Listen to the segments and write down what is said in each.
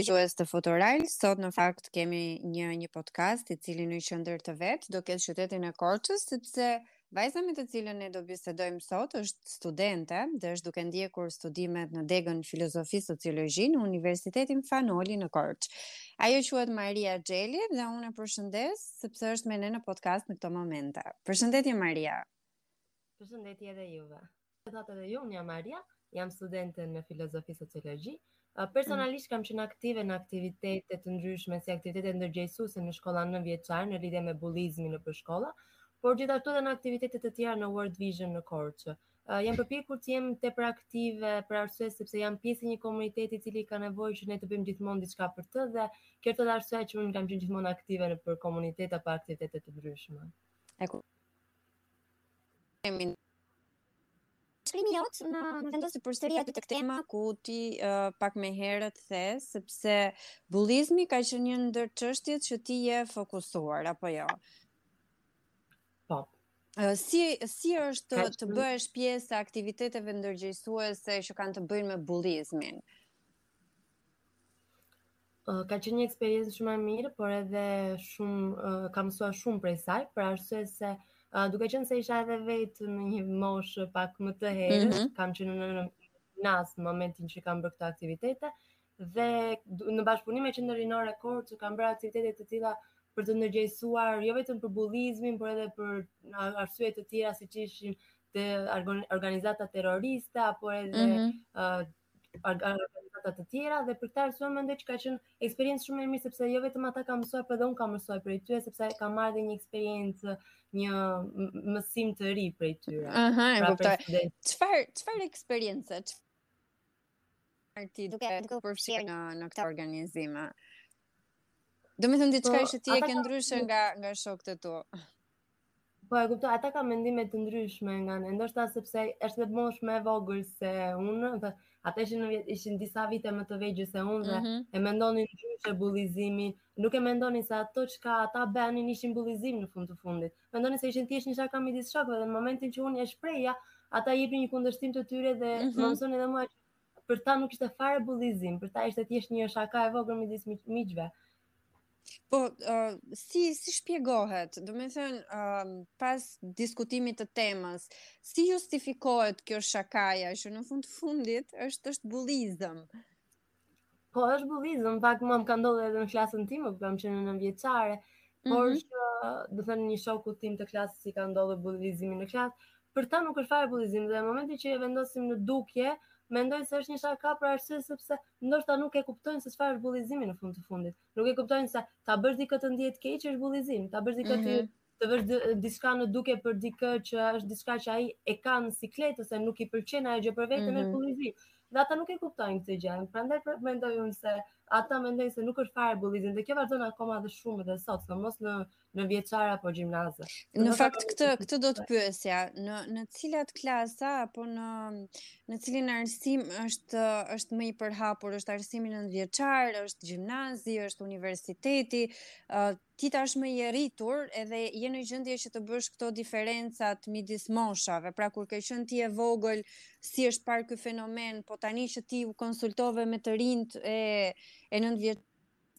dëgjues të Futural. Sot në fakt kemi një një podcast i cili në qendër të vet do ketë qytetin e Korçës sepse vajza me të cilën ne do bisedojmë sot është studente dhe është duke ndjekur studimet në degën filozofi sociologji në Universitetin Fan Noli në Korçë. Ajo quhet Maria Xheli dhe unë e përshëndes sepse është me ne në podcast në këto momente. Përshëndetje Maria. Përshëndetje edhe juve. Si thatë edhe ju, unë jam Maria, jam studente në filozofi sociologji. Personalisht kam qenë aktive në aktivitete të ndryshme si aktivitete ndërgjegjësuese në shkolla nëntëvjeçare në lidhje me bullizmin nëpër shkolla, por gjithashtu edhe në aktivitete të tjera në World Vision në Korçë. Uh, jam përpjekur të jem tepër aktive për arsye sepse jam pjesë e një komuniteti i cili ka nevojë që ne të bëjmë gjithmonë diçka për të dhe kjo është arsyeja që unë kam qenë gjithmonë aktive nëpër komunitet apo aktivitete të ndryshme. E ku Emin. Shkrimi jot më vendos përsëri aty tek tema ku ti uh, pak më herët the sepse bullizmi ka qenë një ndër çështjet që ti je fokusuar apo jo. Po. Si si është të, të bëhesh pjesë e aktiviteteve ndërgjegjësuese që kanë të bëjnë me bullizmin? ka qenë një eksperiencë shumë e mirë, por edhe shumë uh, kam mësuar shumë prej saj, për arsye se uh, duke qenë se isha edhe vetë në një moshë pak më të herë, mm -hmm. kam qenë në gjimnaz në momentin që kam bërë këto aktivitete dhe në bashkëpunim me Qendrën Rinore të Korçës që kam bërë aktivitete të tilla për të ndërgjegjësuar jo vetëm për bullizmin, por edhe për arsye të tjera siç ishin organizata terroriste apo edhe mm -hmm. uh, organizata të tjera dhe për këtë arsye mendoj që ka qenë eksperiencë shumë e mirë sepse jo vetëm ata kanë mësuar, por edhe unë kam mësuar prej tyre sepse kam marrë dhe një eksperiencë, një mësim të ri prej tyre. Aha, e pra, kuptoj. Çfarë çfarë eksperiencë? Ti duke duke përfshirë në në këtë organizim. Domethënë diçka po, që ti e ke ndryshe nga nga shokët e tu. Po e kuptoj, ata kanë mendime të ndryshme nga ne, ndoshta sepse është dhe moshë më e vogël se unë, dhe ata ishin në vjet, ishin disa vite më të vegjël se unë dhe mm -hmm. e mendonin ndryshe bullizimin, nuk e mendonin se ato çka ata bënin ishin bullizim në fund të fundit. Mendonin se ishin thjesht një shaka midis shokëve dhe në momentin që unë e shprehja, ata jepnin një kundërshtim të tyre dhe mm -hmm. më mësonin edhe mua për ta nuk ishte fare bullizim, për ta ishte thjesht një shaka e vogël midis miqve. Po, uh, si, si shpjegohet, domethënë, uh, pas diskutimit të temës, si justifikohet kjo shakaja, që në fund të fundit është, është bulizëm? Po, është bullizëm, pak më ka ndodhur edhe në klasën time, kur kam qenë në nëntëvjeçare, mhm. por mm -hmm. domethënë, një shokut tim të klasës seç i ka ndodhur bullizimi në klasë, për ta nuk është fare bulizim, dhe në momentin që e vendosim në dukje, mendoj se është një shaka për arsye sepse, uh, ndoshta nuk e kuptojnë se çfarë është bullizimi në fund të fundit. Nuk e kuptojnë se ta bësh dikë të ndihet keq është bullizim, ta bësh dikë mm -hmm. të vësh diçka në dukje për dikë që është diçka që ai e ka në siklet ose nuk i pëlqen ajo gjë për veten mm -hmm. është bullizim. Dhe ata nuk e kuptojnë këtë gjë. Prandaj mendoj unë se ata mendojnë se nuk është fare bullizim dhe kjo vazhdon akoma dhe më shumë dhe sot, sidomos në nëntëvjeçar apo gjimnaze. Në fakt këtë këtë do të pyesja, në në cilat klasa apo në në cilin arsim është është më i përhapur, është arsimi nëntëvjeçar, është gjimnazi, është universiteti, ë ti tashmë je rritur edhe je në gjendje që të bësh këto diferencat midis moshave. Pra kur ke qenë ti e vogël, si është parë ky fenomen, po tani që ti u konsultove me të rinjtë e e nëntë vjeç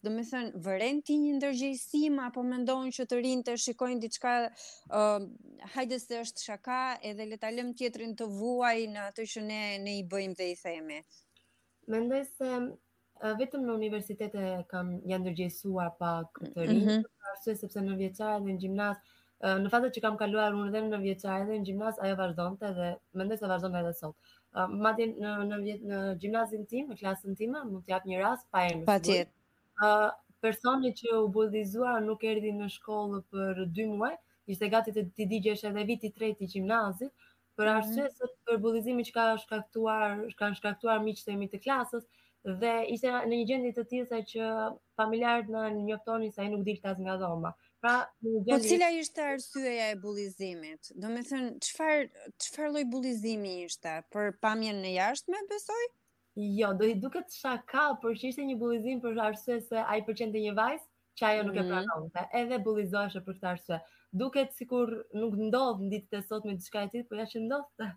Domethënë, vëren ti një ndërgjegjësim, apo mendon që të rinjtë e shikojnë diçka, uh, hajde se është shaka, edhe le ta lëmë tjetrin të vuajë në ato që ne, ne i bëjmë dhe i themi. Mendoj se uh, vetëm në universitete kam janë ndërgjegjësuar pak të rinjtë, mm -hmm. arsye sepse nëntëvjeçare dhe në gjimnaz, Në vitet që kam kaluar unë dhe nëntëvjeçare dhe në gjimnaz ajo vazhdonte dhe mendoj se vazhdon edhe sot. Madje në në në gjimnazin tim, në klasën time, mund të jap një rast pa emër. Patjetër. Ë personi që u bullizua nuk erdhi në shkollë për 2 muaj, ishte gati të t'i digjej edhe viti i tretë i gjimnazit, për mhm. arsye se për bullizimin që ka shkaktuar, kanë shkaktuar miqtë e mi të klasës dhe ishte në një gjendje të tillë sa që familjarët na njoftonin se ai nuk dilte as nga dhoma. Pra, në një po gjendje Po cila ishte arsyeja e bullizimit? Domethënë, çfarë çfarë lloj bullizimi ishte? Për pamjen e jashtme besoj? Jo, do ju duket shaka, por që ishte një bullizim për arsye se ai pëlqente një vajzë që ajo nuk e mhm. pranonte. Edhe bullizoheshe për këtë arsye. Duket sikur nuk ndodh në ditët e sotme diçka e tillë, por ja që ndodhte.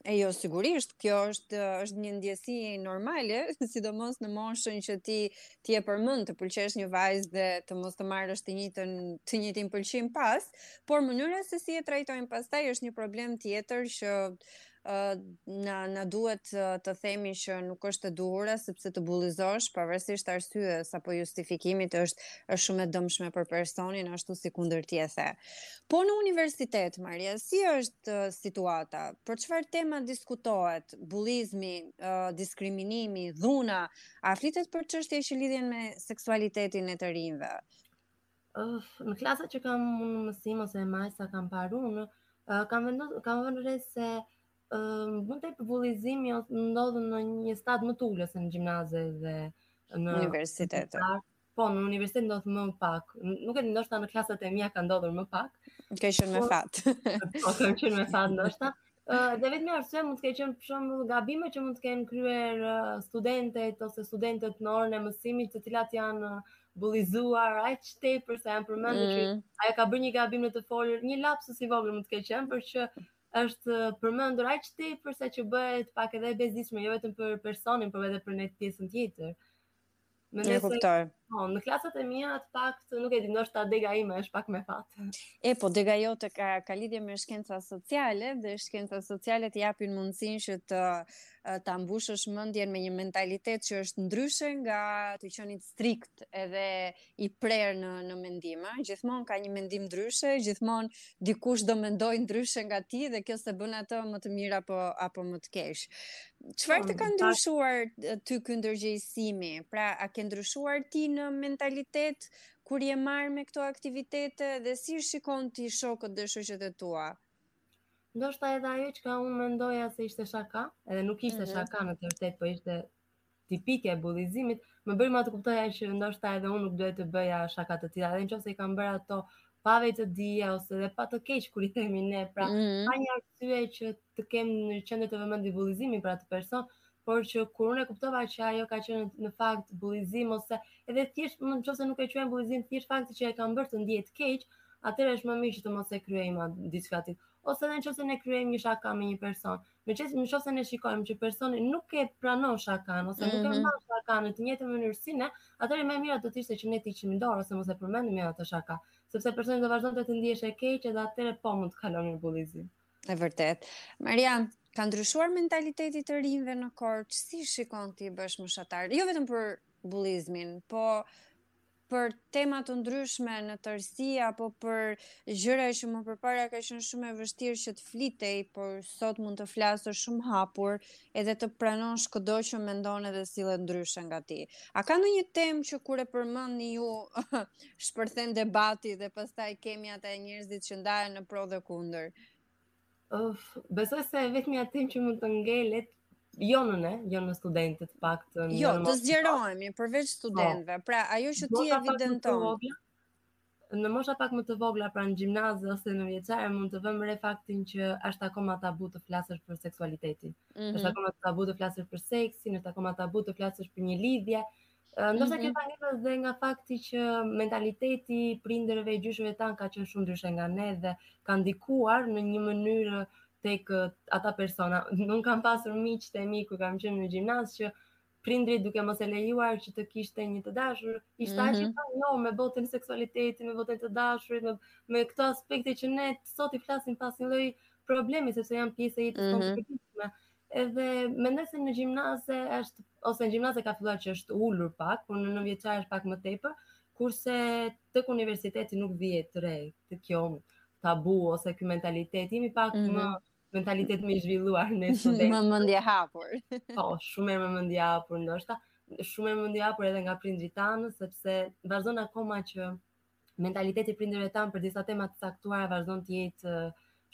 E jo, sigurisht, kjo është është një ndjesi normale, sidomos në moshën që ti ti e përmend të pëlqesh një vajzë dhe të mos të marrësh të njëjtën të njëjtin pëlqim pas, por mënyra se si e trajtojnë pastaj është një problem tjetër që Ë na na duhet të themi që nuk është e duhura sepse të bullizosh pavarësisht arsyes apo justifikimit është është shumë e dëmshme për personin ashtu sikundër ti e the. Po në universitet Maria, si është situata? Për çfarë tema diskutohet? Bullizmi, diskriminimi, dhuna, a flitet për çështje që lidhen me seksualitetin e të rinjve? Ëh, në klasat që kam unë mësim ose me sa kam parë unë, uh, kam vendos kam vënë re se uh, më tepër bullizimi ndodh në një stad më të ulët se në gjimnaze dhe në universitet. Po, në universitet ndodh më pak. Nuk e di ndoshta në klasat e mia ka ndodhur më pak. Ke qenë me po, fat. po, kam qenë me fat ndoshta. dhe e vetmja arsye mund të ketë qenë për shembull gabime që mund të kenë kryer studentet ose studentët në orën e mësimit, të cilat janë bullizuar aq tepër sa janë përmendur mm. që ajo ka bërë një gabim në të folur, një lapsus i vogël mund të ketë qenë, por që është përmendur aq tepër sa që bëhet pak edhe e bezdisme, jo vetëm për personin, por edhe për një pjesën tjetër. Mhm, e kuptoj. Po, në klasat e mia të paktën nuk e di, ndoshta dega ime është pak me fat. E po dega jote ka ka lidhje me shkenca sociale dhe shkenca sociale të japin mundësinë që të ta mbushësh mendjen me një mentalitet që është ndryshe nga të qenit strikt edhe i prerë në në mendim, ëh, gjithmonë ka një mendim ndryshe, gjithmonë dikush do mendojë ndryshe nga ti dhe kjo se bën atë më të mirë apo apo më të keq. Çfarë të po, ka ndryshuar ty ky ndërgjegjësimi? Pra, a ke ndryshuar ti në mentalitet kur je marrë me këto aktivitete dhe si shikon ti shokët dhe shoqet e tua? Ndoshta edhe ajo çka unë mendoja se ishte shaka, edhe nuk ishte mm -hmm. shaka në të vërtetë, po ishte tipike e bullizimit, më bëri mua të kuptoja që ndoshta edhe unë nuk duhet të bëja shaka të tilla, edhe në qoftë se i kam bërë ato pa vetëdije ose edhe pa të keq kur i themi ne, pra mm -hmm. pa një arsye që të kem në qendër të vëmendjes bullizimin për atë person, por që kur unë e kuptova që ajo ka qenë në fakt bullizim ose edhe thjesht në qoftë se nuk e quajmë bullizim, thjesht fakti që e kam bërë të ndihet keq, atëherë është më mirë që të mos e kryejmë diçka të tillë. Ose edhe nëse ne kryejmë një shaka me një person, Në qoftë se në qoftë se ne shikojmë që personi nuk e pranon shakanë, ose nuk e mhm. mban shakanë në të njëjtën mënyrë si ne, atëherë më e mira do të ishte që ne të hiqnim dorë, ose mos e përmendnim më atë shaka, sepse personi do vazhdonte të ndiheshe keq edhe atëherë po mund të kalojë në bullizim. E vërtetë. Marian, ka ndryshuar mentaliteti i të rinjve në Korçë, si shikon ti bashkëmoshatarët? Jo vetëm për bullizmin, po për tema të ndryshme në tërësi apo për gjëra që më përpara ka qenë shumë e vështirë që të flitej, por sot mund të flasësh shumë hapur edhe të pranosh këdo që mendon edhe sillet ndryshe nga ti. A ka ndonjë temë që kur e përmendni ju shpërthen debati dhe pastaj kemi ata njerëzit që ndahen në pro dhe kundër? Uf, besoj se e vetmja temë që mund të ngelet jo në ne, jo në studentët të paktën. Jo, të zgjerohemi përveç po. studentëve. Po, pra, ajo që ti evidenton. Në mosha pak më të vogla, pra në gjimnaze ose në vjeçare mund të vëmë re faktin që është akoma tabu të flasësh për seksualitetin. Mm -hmm. Është akoma tabu të flasësh për seksin, është akoma tabu të flasësh për një lidhje, Ndoshta mm -hmm. kjo ka lidhje dhe nga fakti që mentaliteti i prindërve e gjyshërve tanë ka qenë shumë ndryshe nga ne dhe ka ndikuar në një mënyrë tek ata persona. Unë kam pasur miq të mi kur kam qenë në gjimnaz që prindërit duke mos e lejuar që të kishte një të dashur, ishte mm -hmm. aq jo me botën e seksualitetit, me botën e të dashurit, me, me këto aspekte që ne sot i flasim pa asnjë lloj problemi sepse janë pjesë e jetës mm -hmm. Edhe mendoj se në gjimnaze është ose në gjimnaze ka filluar që është ulur pak, por në nëntëvjeçar është pak më tepër, kurse tek universiteti nuk vihet re të kjo tabu ose ky mentalitet, jemi pak mm -hmm. më mhm. mentalitet më i zhvilluar në student. më mendje hapur. po, shumë më mendje hapur ndoshta, shumë më mendje hapur edhe nga prindërit tanë, sepse vazhdon akoma që mentaliteti i prindërve tanë për disa tema të caktuara vazhdon të jetë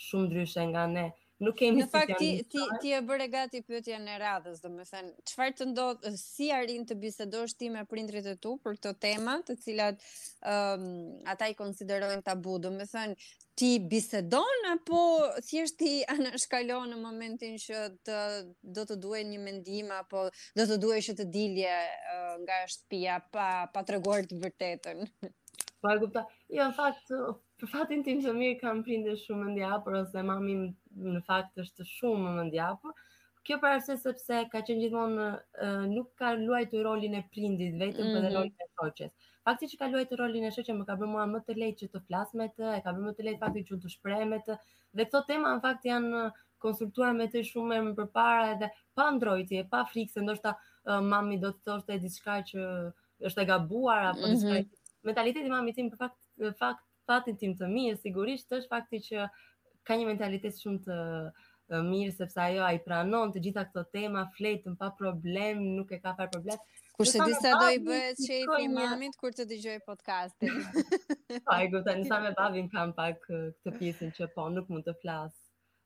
shumë ndryshe nga ne. Nuk kemi Në fakt ti ti ti e bëre gati pyetjen e radhës, domethënë, çfarë të ndodh si arrin të bisedosh ti me prindërit e tu për këto tema, të cilat ëm um, ata i konsiderojnë tabu, domethënë, T'i bisedon apo thjesht t'i anashkalon në momentin që të, do të duhej një mendim apo do të duhej që të dilje uh, nga shtëpia pa pa treguar të vërtetën? Po e kuptoj. Jo, në fakt, për fatin tim të mirë kam prindër shumë mendjehapur ose mami në fakt është shumë më mendjehapur. Kjo për arsye sepse ka qenë gjithmonë nuk ka luajtur rolin e prindit vetëm, mm -hmm. por edhe mhm. rolin e shoqes. Fakti që ka luajtur rolin e shoqes më ka bërë mua më të lehtë që të flas me të, e ka bërë më të lehtë fakti që unë të shprehem me të. Dhe këto tema në fakt janë konsultuar me të shumë më përpara edhe pa ndrojtje, pa frikë se ndoshta uh, mami do të thoshte diçka që është e gabuar apo mm -hmm. diçka. Mhm. Mentaliteti i mamit tim për fat në fakt fatin tim të mirë, sigurisht është fakti që ka një mentalitet shumë të mirë sepse ajo i pranon të gjitha këto tema, flet pa problem, nuk e ka fare problem. Kurse disa do i bëhet qejfi mamit kur të dëgjojë podcastin. Pa, e gëtë, ndërsa me babin kam pak këtë pjesën që po, nuk mund të flas.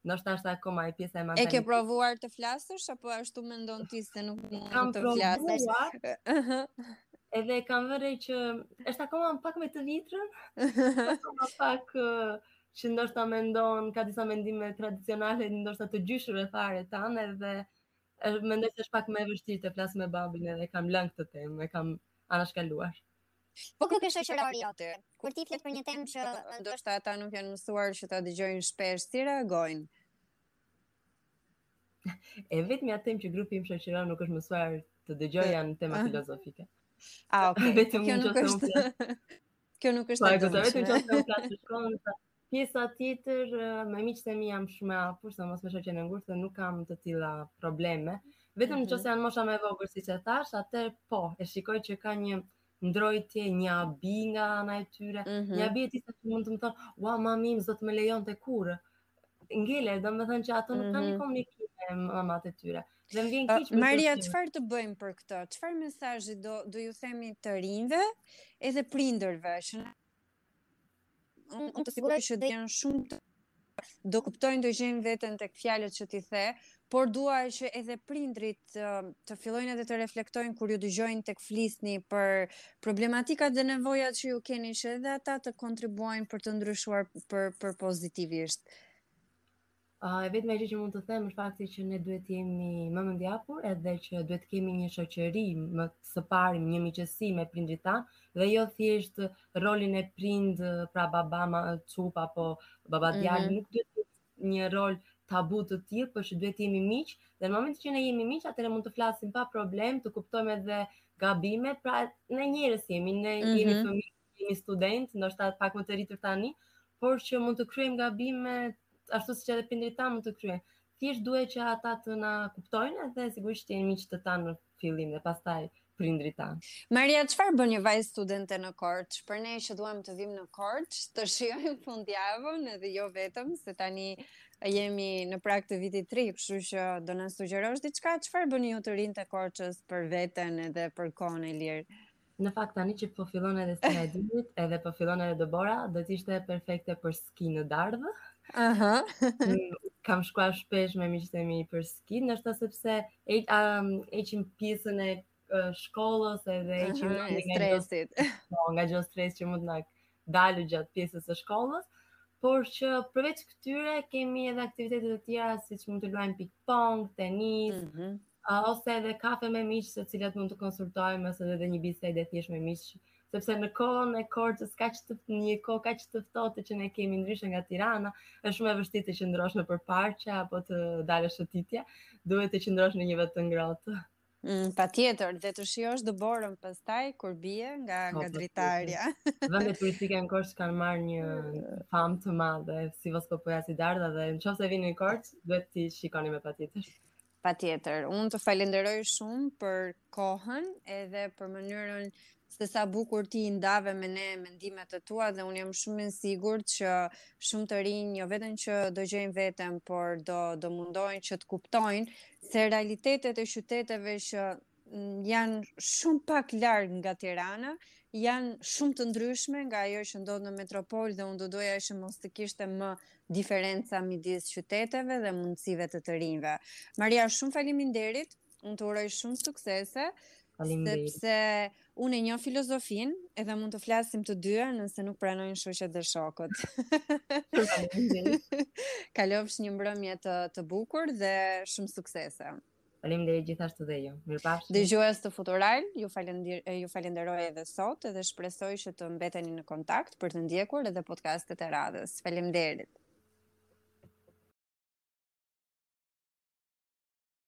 Ndoshta është akoma e pjesa e mentalitetit. E ke provuar të flasësh apo ashtu mendon ti se nuk mund të flasësh? Kam provuar. Edhe kam vënë re që është akoma pak me të vjetrën. Akoma pak që ndoshta mendon ka disa mendime tradicionale, ndoshta të gjyshërve fare tanë edhe mendoj se është pak më e vështirë të flas me babin edhe e kam lënë këtë temë, e kam anashkaluar. Po te shoqëria jote? Kur ti flet për një temë që ndoshta ata nuk janë mësuar që ta dëgjojnë shpesh, si reagojnë? E vetmja temë që grupi im shoqëror nuk është mësuar të dëgjojë janë tema filozofike. A, ah, okay. Vetëm kjo nuk është. Kjo nuk është. Po, vetëm që të flas në shkollë, Pjesa tjetër, me miqtë e mi jam shumë e afërt, sidomos me shoqen e ngushtë, nuk kam të tilla probleme. Vetëm mm -hmm. nëse janë mosha më e vogël, siç e thashë, atëherë po, e shikoj që ka një ndrojtje, një habi nga ana e tyre. Mm -hmm. Një habi e tipit që mund të më thonë, "Ua, mami im s'do të më lejonte kurrë." Ngele, domethënë që ato nuk mm -hmm. kanë një komunikim me mamat e tyre. Dhe më vjen keq. Uh, Maria, çfarë të bëjmë për këtë? Çfarë mesazhi do t'ju themi të rinjve, edhe prindërve, që Unë të siguroj që janë shumë që do kuptojnë, do gjejnë veten tek fjalët që ti the, por dua që edhe prindërit të fillojnë edhe të reflektojnë kur ju dëgjojnë tek flisni për problematikat dhe nevojat që ju keni që edhe ata të kontribuojnë për të ndryshuar për, për pozitivisht. Uh, e vetmja gjë që mund të them është fakti që ne duhet të jemi më mendjehapur edhe që duhet të kemi një shoqëri më së pari një miqësi me prindërit tanë dhe jo thjesht rolin e prind pra baba çupë apo baba mhm. djalë mm -hmm. nuk duhet një rol tabu të tillë, por që duhet të jemi miq dhe në momentin që ne jemi miq, atëherë mund të flasim pa problem, të kuptojmë edhe gabimet, pra ne njerëz jemi, ne mm -hmm. jemi fëmijë jemi studentë, ndoshta pak më të rritur tani, por që mund të kryejmë gabime ashtu siç edhe prindërit tanë mund të kryejnë. Thjesht duhet që ata të na kuptojnë dhe sigurisht të jenë miqtë tanë në fillim dhe pastaj prindërit tanë. Maria, çfarë bën një vajzë studente në Korçë? Për ne që duam të vijmë në Korçë, të shijojmë fundjavën edhe jo vetëm, se tani jemi në prag të vitit të ri, kështu që do na sugjerosh diçka, çfarë bëni ju të rinjtë e Korçës për veten edhe për kohën e lirë? Në fakt tani që po fillon edhe stina e dimrit, edhe po fillon edhe dëbora, do të ishte perfekte për ski në Dardhë. Aha. kam shkuar shpesh me miqtë e mi për ski, ndoshta sepse e um, heqim pjesën e shkollës edhe heqim nga stresi. Po, nga çdo stres që mund të na dalë gjatë pjesës së shkollës, por që përveç këtyre kemi edhe aktivitete të tjera siç mund të luajmë ping pong, tenis, mm -hmm. ose edhe kafe me miq, me të cilët mund të konsultojmë ose edhe një bisedë e thjeshtë me miq, sepse në kohën e Korçës kaq të një kohë kaq të ftohtë që ne kemi ndryshe nga Tirana, është shumë e vështirë të qëndrosh nëpër parqe apo të dalësh shëtitje, duhet të qëndrosh në një vend të ngrohtë. Mm, patjetër, dhe të shijosh dëborën pastaj kur bie nga, po, nga dritarja. Vendet turistike në Korçë kanë marrë një famë të madhe, si Voskopoja, si Dardha, dhe në qoftë se vini në Korçë, duhet t'i shikoni me patjetër. Patjetër, unë të falenderoj shumë për kohën edhe për mënyrën se sa bukur ti i ndave me ne mendimet e tua dhe unë jam shumë e sigurt që shumë të rinj jo vetëm që do gjejnë veten, por do do mundojnë që të kuptojnë se realitetet e qyteteve që janë shumë pak larg nga Tirana, janë shumë të ndryshme nga ajo që ndodh në metropol dhe unë do doja që mos të kishte më diferenca midis qyteteve dhe mundësive të të rinjve. Maria, shumë faleminderit. Unë të uroj shumë suksese. Sepse unë e njoh filozofinë, edhe mund të flasim të dyja nëse nuk pranojnë shoqet dhe shokët. Kalofsh një mbrëmje të të bukur dhe shumë suksese. Faleminderit gjithashtu dhe ju. Mirpafshim. Dëgjues të Futural, ju falenderoj ju falenderoj edhe sot dhe shpresoj që të mbeteni në kontakt për të ndjekur edhe podcastet e radhës. Faleminderit.